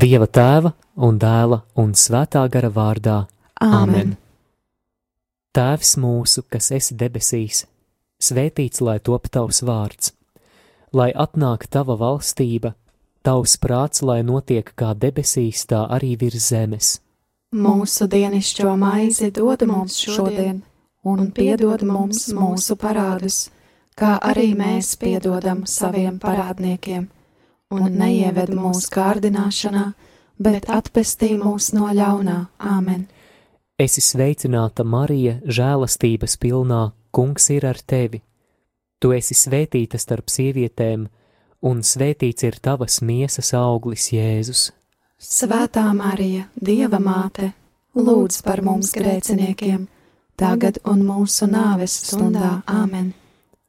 Dieva tēva un dēla un svētā gara vārdā. Āmen. Tēvs mūsu, kas esi debesīs, svētīts lai top tavs vārds, lai atnāk tava valstība, tavs prāts, lai notiek kā debesīs, tā arī virs zemes. Mūsu dienascho maizi dod mums šodien, un piedod mums mūsu parādus, kā arī mēs piedodam saviem parādniekiem, un neieved mūsu kārdināšanā, bet atpestī mūs no ļaunā. Āmen! Esi sveicināta, Marija, žēlastības pilnā, Kungs ir ar tevi. Tu esi svētīta starp sievietēm, un svētīts ir tavas miesas auglis, Jēzus. Svētā Marija, Dieva māte, lūdz par mums grēciniekiem, tagad un mūsu nāves stundā. Āmen!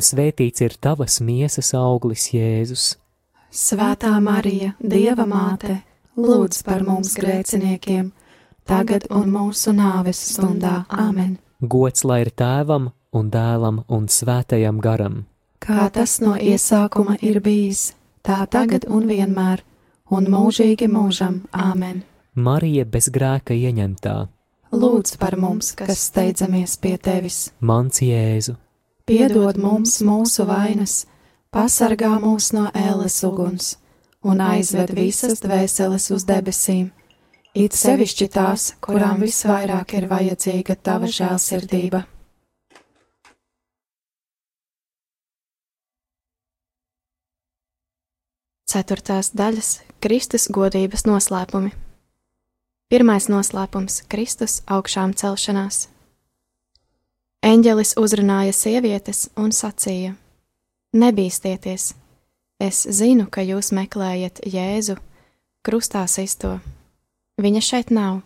svētīts ir tavas miesas auglis, Jēzus. Svētā Marija, Dieva māte, lūdz par mums grēciniekiem, tagad un mūsu nāves stundā. Āmen! Gods lai ir tēvam un dēlam un svētajam garam. Kā tas no iesākuma ir bijis, tā tagad un vienmēr, un mūžīgi mūžam. Āmen! Marija bez grēka ieņemtā, Lūdz par mums, kas steidzamies pie tevis, mans Jēzu, piedod mums mūsu vainas, pasargā mūs no ēles uguns un aizved visas dvēseles uz debesīm, it sevišķi tās, kurām visvairāk ir vajadzīga tava žēlsirdība. Ceturtās daļas - Kristus godības noslēpumi. Pirmais noslēpums - Kristus augšām celšanās. Eņģelis uzrunāja sievietes un sacīja: Nebīsties! Es zinu, ka jūs meklējat Jēzu, krustā sisto. Viņa šeit nav,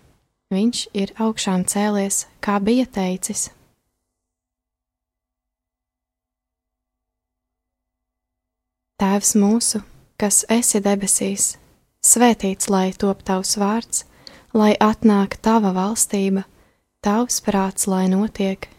viņš ir augšām cēlies, kā bija teicis. Tēvs mūsu, kas esi debesīs, svētīts lai top tavs vārds, lai atnāk tava valstība, tavs prāts, lai notiek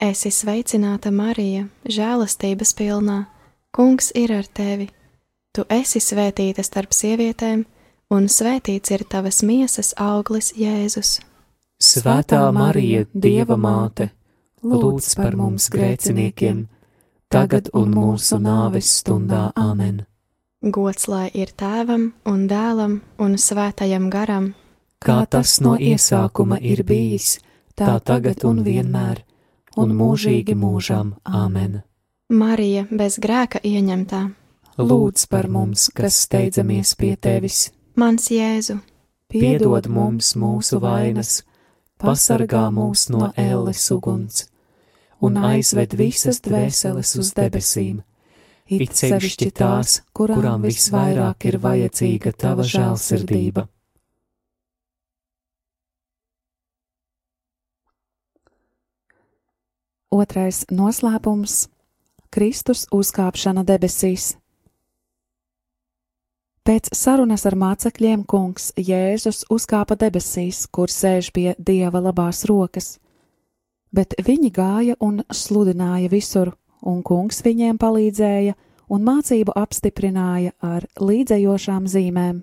Esi sveicināta Marija, žēlastības pilnā, Kungs ir ar tevi. Tu esi svētīta starp sievietēm, un svētīts ir tavas miesas auglis Jēzus. Svētā Marija, Dieva māte, lūdz par mums grēciniekiem, tagad un mūsu nāves stundā Āmen. Gods lai ir tēvam un dēlam un svētajam garam, Kā tas no iesākuma ir bijis, tā tagad un vienmēr, un mūžīgi mūžam. Āmen. Marija bez grēka ieņemtā, Lūdz par mums, kas steidzamies pie tevis, mans Jēzu, piedod mums mūsu vainas, pasargā mūs no ēles uguns, un aizved visas dvēseles uz debesīm, it sevišķi tās, kurām visvairāk ir vajadzīga tava žēlsirdība. Otrais noslēpums - Kristus uzkāpšana debesīs. Pēc sarunas ar mācekļiem kungs Jēzus uzkāpa debesīs, kur sēž pie dieva labās rokas, bet viņi gāja un sludināja visur, un kungs viņiem palīdzēja un mācību apstiprināja ar līdzējošām zīmēm.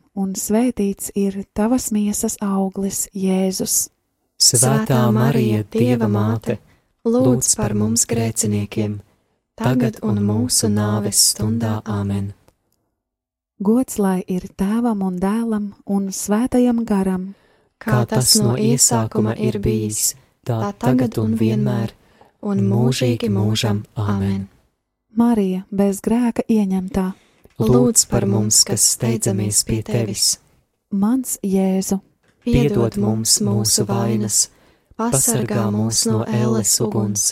un svētīts ir tavas miesas auglis, Jēzus. Svētā Marija, Dieva māte, lūdz par mums grēciniekiem, tagad un mūsu nāves stundā Āmen. Gods lai ir tēvam un dēlam un svētajam garam, Kā tas no iesākuma ir bijis, tā tagad un vienmēr, un mūžīgi mūžam Āmen. Marija bez grēka ieņemtā, Lūdz par mums, kas steidzamies pie tevis, mans Jēzu, piedod mums mūsu vainas, pasargā mūs no ēles uguns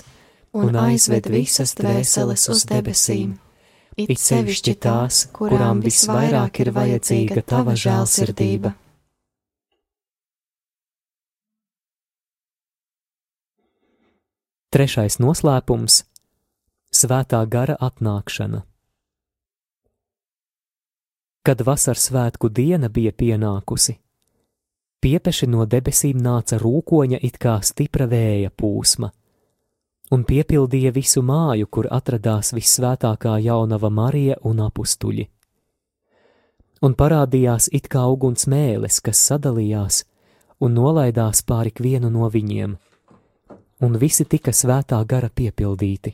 un aizved visas dvēseles uz debesīm. It sevišķi tās, kurām visvairāk ir vajadzīga tava žēlsirdība. Trešais noslēpums - Svētā gara atnākšana. Kad vasaras svētku diena bija pienākusi, piepeši no debesīm nāca rūkoņa it kā stipra vēja pūsma, un piepildīja visu māju, kur atradās visvētākā jaunava Marija un apustuļi. Un parādījās it kā uguns mēlis, kas sadalījās un nolaidās pāri vienu no viņiem, un visi tika svētā gara piepildīti.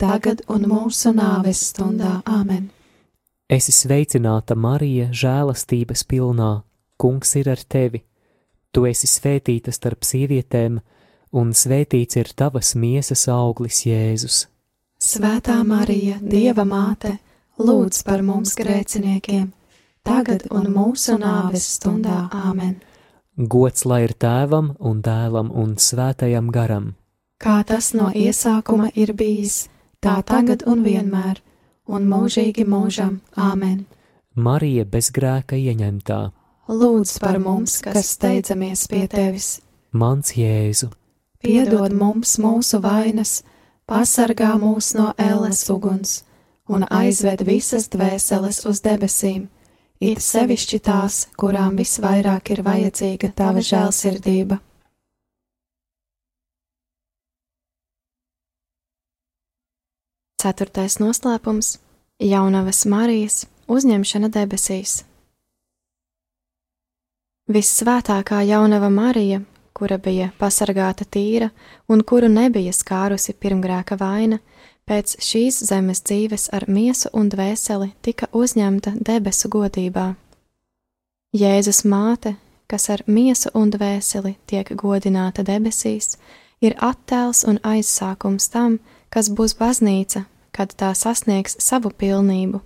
tagad un mūsu nāves stundā Āmen. Esi sveicināta, Marija, žēlastības pilnā, kungs ir ar tevi. Tu esi svētīta starp sievietēm, un svētīts ir tavas miesas auglis, Jēzus. Svētā Marija, Dieva māte, lūdz par mums grēciniekiem, tagad un mūsu nāves stundā Āmen. Gods lai ir tēvam un dēlam un svētajam garam, Kā tas no iesākuma ir bijis, tā tagad un vienmēr, un mūžīgi mūžam. Āmen. Marija bez grēka ieņemtā, Lūdz par mums, kas steidzamies pie tevis, mans Jēzu, piedod mums mūsu vainas, pasargā mūs no ēles uguns un aizved visas dvēseles uz debesīm, it sevišķi tās, kurām visvairāk ir vajadzīga tava žēlsirdība. Ceturtais noslēpums - Jaunavas Marijas uzņemšana debesīs. Vissvētākā jaunava Marija, kura bija pasargāta tīra un kuru nebija skārusi pirmgrēka vaina, pēc šīs zemes dzīves ar miesu un dvēseli tika uzņemta debesu godībā. Jēzus māte, kas ar miesu un dvēseli tiek godināta debesīs, ir attēls un aizsākums tam, kas būs baznīca, kad tā sasniegs savu pilnību.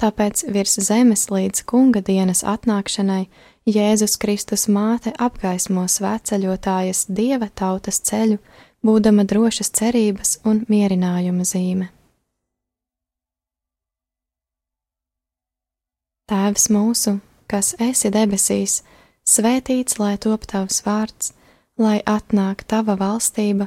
Tāpēc virs zemes līdz kunga dienas atnākšanai Jēzus Kristus māte apgaismo svētceļotājas dieva tautas ceļu, būdama drošas cerības un mierinājuma zīme. Tēvs mūsu, kas esi debesīs, svētīts lai top tavs vārds, lai atnāk tava valstība,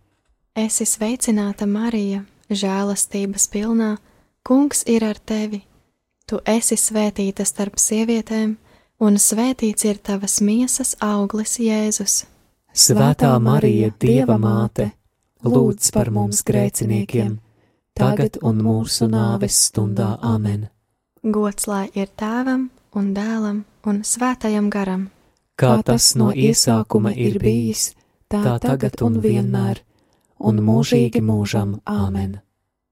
Esi sveicināta, Marija, žēlastības pilnā, Kungs ir ar tevi. Tu esi svētīta starp sievietēm, un svētīts ir tavas miesas auglis, Jēzus. Svētā Marija, Dieva māte, lūdz par mums grēciniekiem, tagad un mūsu nāves stundā Āmen. Gods lai ir tēvam un dēlam un svētajam garam, Kā tas no iesākuma ir bijis, tā tagad un vienmēr, un mūžīgi mūžam. Āmen.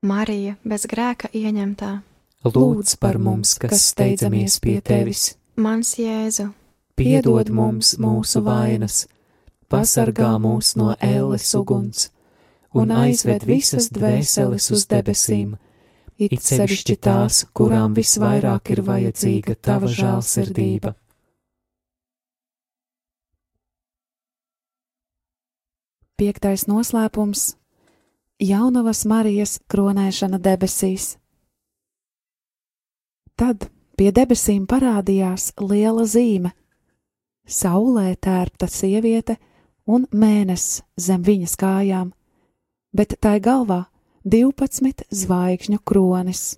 Marija bez grēka ieņemtā. Lūdz par mums, kas steidzamies pie tevis, Mans Jēzu, piedod mums mūsu vainas, pasargā mūs no ēles uguns. Un aizved visas dvēseles uz debesīm, it sevišķi tās, kurām visvairāk ir vajadzīga tava žēlsirdība. Piektais noslēpums - Jaunavas Marijas kronēšana debesīs. Tad pie debesīm parādījās liela zīme - saulē tērpta sieviete un mēnesis zem viņas kājām, bet tai galvā 12 zvaigžņu kronis.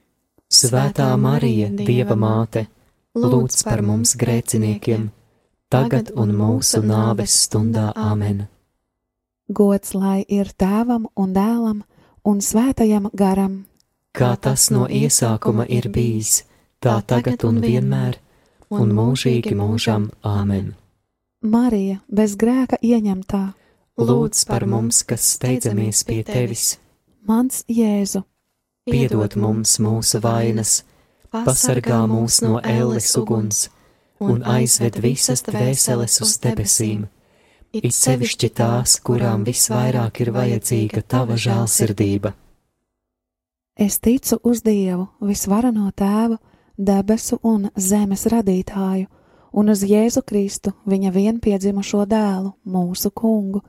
Svētā Marija, Dieva māte, lūdz par mums grēciniekiem, tagad un mūsu nāves stundā Āmen. Gods lai ir tēvam un dēlam un svētajam garam, Kā tas no iesākuma ir bijis, tā tagad un vienmēr, un mūžīgi mūžam Āmen. Marija bez grēka ieņemtā, Lūdz par mums, kas steidzamies pie tevis, mans Jēzu, piedod mums mūsu vainas, pasargā mūs no ēles uguns un aizved visas dvēseles uz debesīm, it sevišķi tās, kurām visvairāk ir vajadzīga tava žēlsirdība. es ticu uz Dievu, visvarano tēvu, debesu un zemes radītāju, un uz Jēzu Kristu, viņa vienpiedzimušo dēlu, mūsu kungu,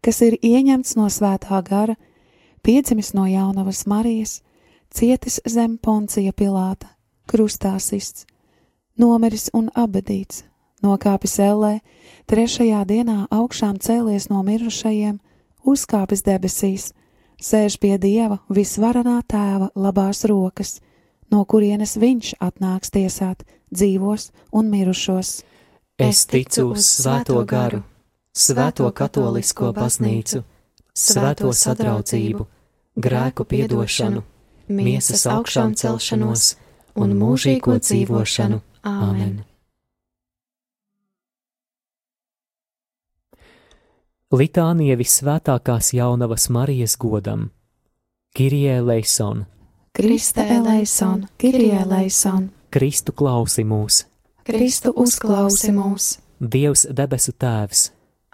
kas ir ieņemts no svētā gara, piedzimis no jaunavas Marijas, cietis zem poncija Pilāta, krustā sists, nomiris un abadīts, nokāpis ellē, trešajā dienā augšām cēlies no mirušajiem, uzkāpis debesīs, sēž pie Dieva visvarenā tēva labās rokas, no kurienes viņš atnāks tiesāt dzīvos un mirušos. Es ticu uz svēto garu, svēto katolisko baznīcu, svēto sadraudzību, grēku piedošanu, miesas augšām celšanos un mūžīgo dzīvošanu. Āmen! Litānija visvētākās jaunavas Marijas godam. Kirie Leison, Kriste eleison, Kirie eleison, Kristu klausi mūs, Kristu uzklausi mūs, Dievs debesu Tēvs,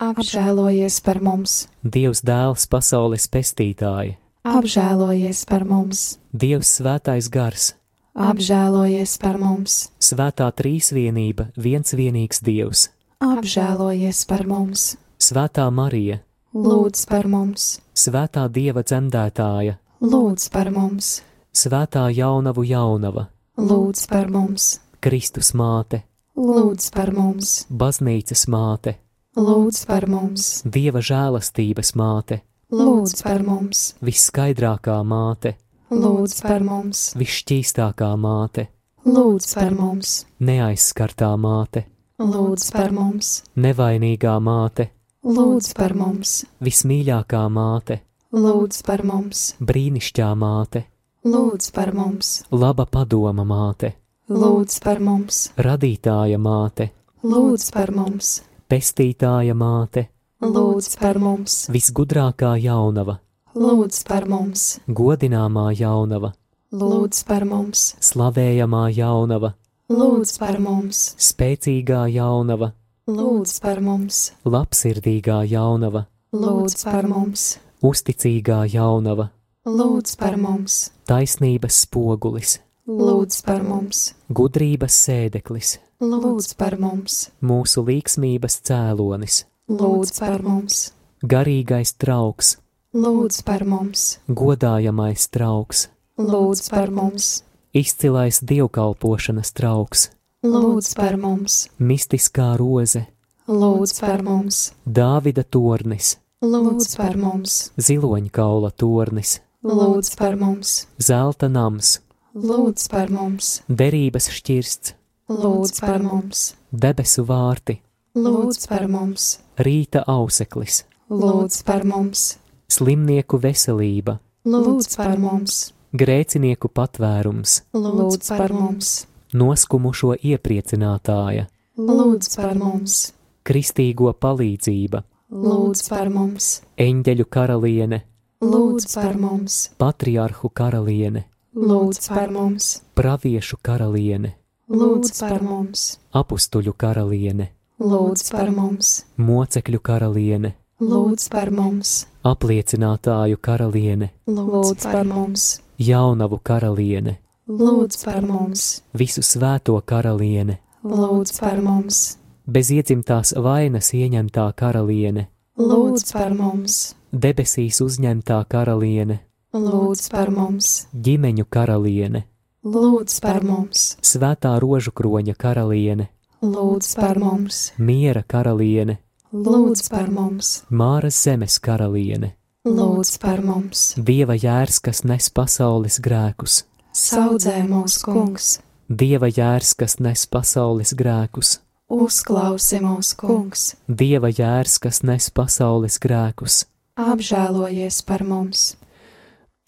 apžēlojies par mums, Dievs dēls pasaules pestītāji, apžēlojies par mums, Dievs svētais gars, apžēlojies par mums, svētā trīsvienība, viens vienīgs Dievs, apžēlojies par mums, svētā Marija, lūdz par mums, svētā Dieva dzemdētāja, lūdz par mums, svētā jaunavu jaunava, lūdz par mums, Kristus māte, lūdz par mums, baznīcas māte, lūdz par mums, Dieva žēlastības māte, lūdz par mums, visskaidrākā māte, lūdz par mums, visšķīstākā māte, lūdz par mums, neaizskartā māte, lūdz par mums, nevainīgā māte, lūdz par mums, vismīļākā māte, lūdz par mums, brīnišķīgā māte, lūdz par mums, laba padoma māte, lūdz par mums, radītāja māte, lūdz par mums, pestītāja māte, lūdz par mums, visgudrākā jaunava, lūdz par mums, godināmā jaunava, lūdz par mums, slavējamā jaunava, lūdz par mums, spēcīgā jaunava, lūdz par mums, labsirdīgā jaunava, lūdz par mums, uzticīgā jaunava, lūdz par mums, taisnības spogulis, lūdz par mums, gudrības sēdeklis, lūdz par mums, mūsu līksmības cēlonis, lūdz par mums, garīgais trauks, lūdz par mums, godājamais trauks, lūdz par mums, izcilais dievkalpošanas trauks, lūdz par mums, mistiskā roze, lūdz par mums, Dāvida tornis, lūdz par mums, ziloņkaula tornis, lūdz par mums, zelta nams, lūdz par mums, derības šķirsts, lūdz par mums, debesu vārti, lūdz par mums, rīta auseklis, lūdz par mums, slimnieku veselība, lūdz par mums, grēcinieku patvērums, lūdz par mums, noskumušo iepriecinātāja, lūdz par mums, kristīgo palīdzība, lūdz par mums, eņģeļu karaliene, lūdz par mums, patriarhu karaliene, lūdz par mums, praviešu karaliene, lūdz par mums, apustuļu karaliene, lūdz par mums, mocekļu karaliene, lūdz par mums, apliecinātāju karaliene, lūdz par mums, jaunavu karaliene, lūdz par mums, visu svēto karaliene, lūdz par mums, bez iedzimtās vainas ieņemtā karaliene, lūdz par mums, debesīs uzņemtā karaliene, lūdz par mums, ģimeņu karaliene, lūdz par mums, svētā rožu kroņa karaliene, lūdz par mums, miera karaliene, lūdz par mums, māras zemes karaliene, lūdz par mums, dieva jērs, kas nes pasaules grēkus, saudzē mūs, kungs, dieva jērs, kas nes pasaules grēkus, uzklausi mūs, kungs, dieva jērs, kas nes pasaules grēkus, apžēlojies par mums,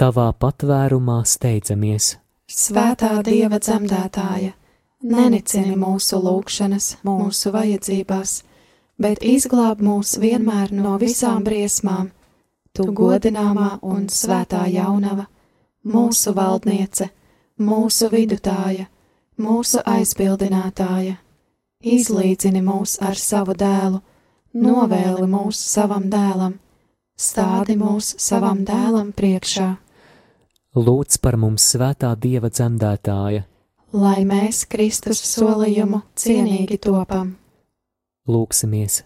tavā patvērumā steidzamies, svētā dieva dzemdētāja, nenicini mūsu lūgšanas, mūsu vajadzībās, bet izglāb mūs vienmēr no visām briesmām, tu godināmā un svētā jaunava, mūsu valdniece, mūsu vidutāja, mūsu aizbildinātāja. Izlīdzini mūs ar savu dēlu, novēli mūs savam dēlam, stādi mūs savam dēlam priekšā, lūdz par mums svētā dieva dzemdētāja, lai mēs Kristus solījumu cienīgi topam. lūksimies.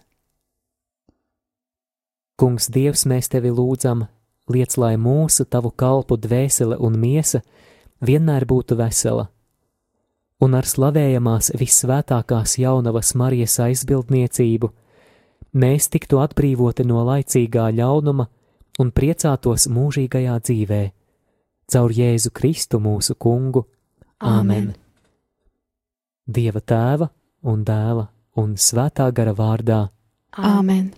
Kungs, Dievs, mēs tevi lūdzam, liec, lai mūsu tavu kalpu dvēsele un miesa vienmēr būtu vesela, un ar slavējamās visvētākās jaunavas Marijas aizbildniecību mēs tiktu atbrīvoti no laicīgā ļaunuma un priecātos mūžīgajā dzīvē, caur Jēzu Kristu mūsu kungu. Āmen! Dieva tēva un dēla un svētā gara vārdā. Āmen!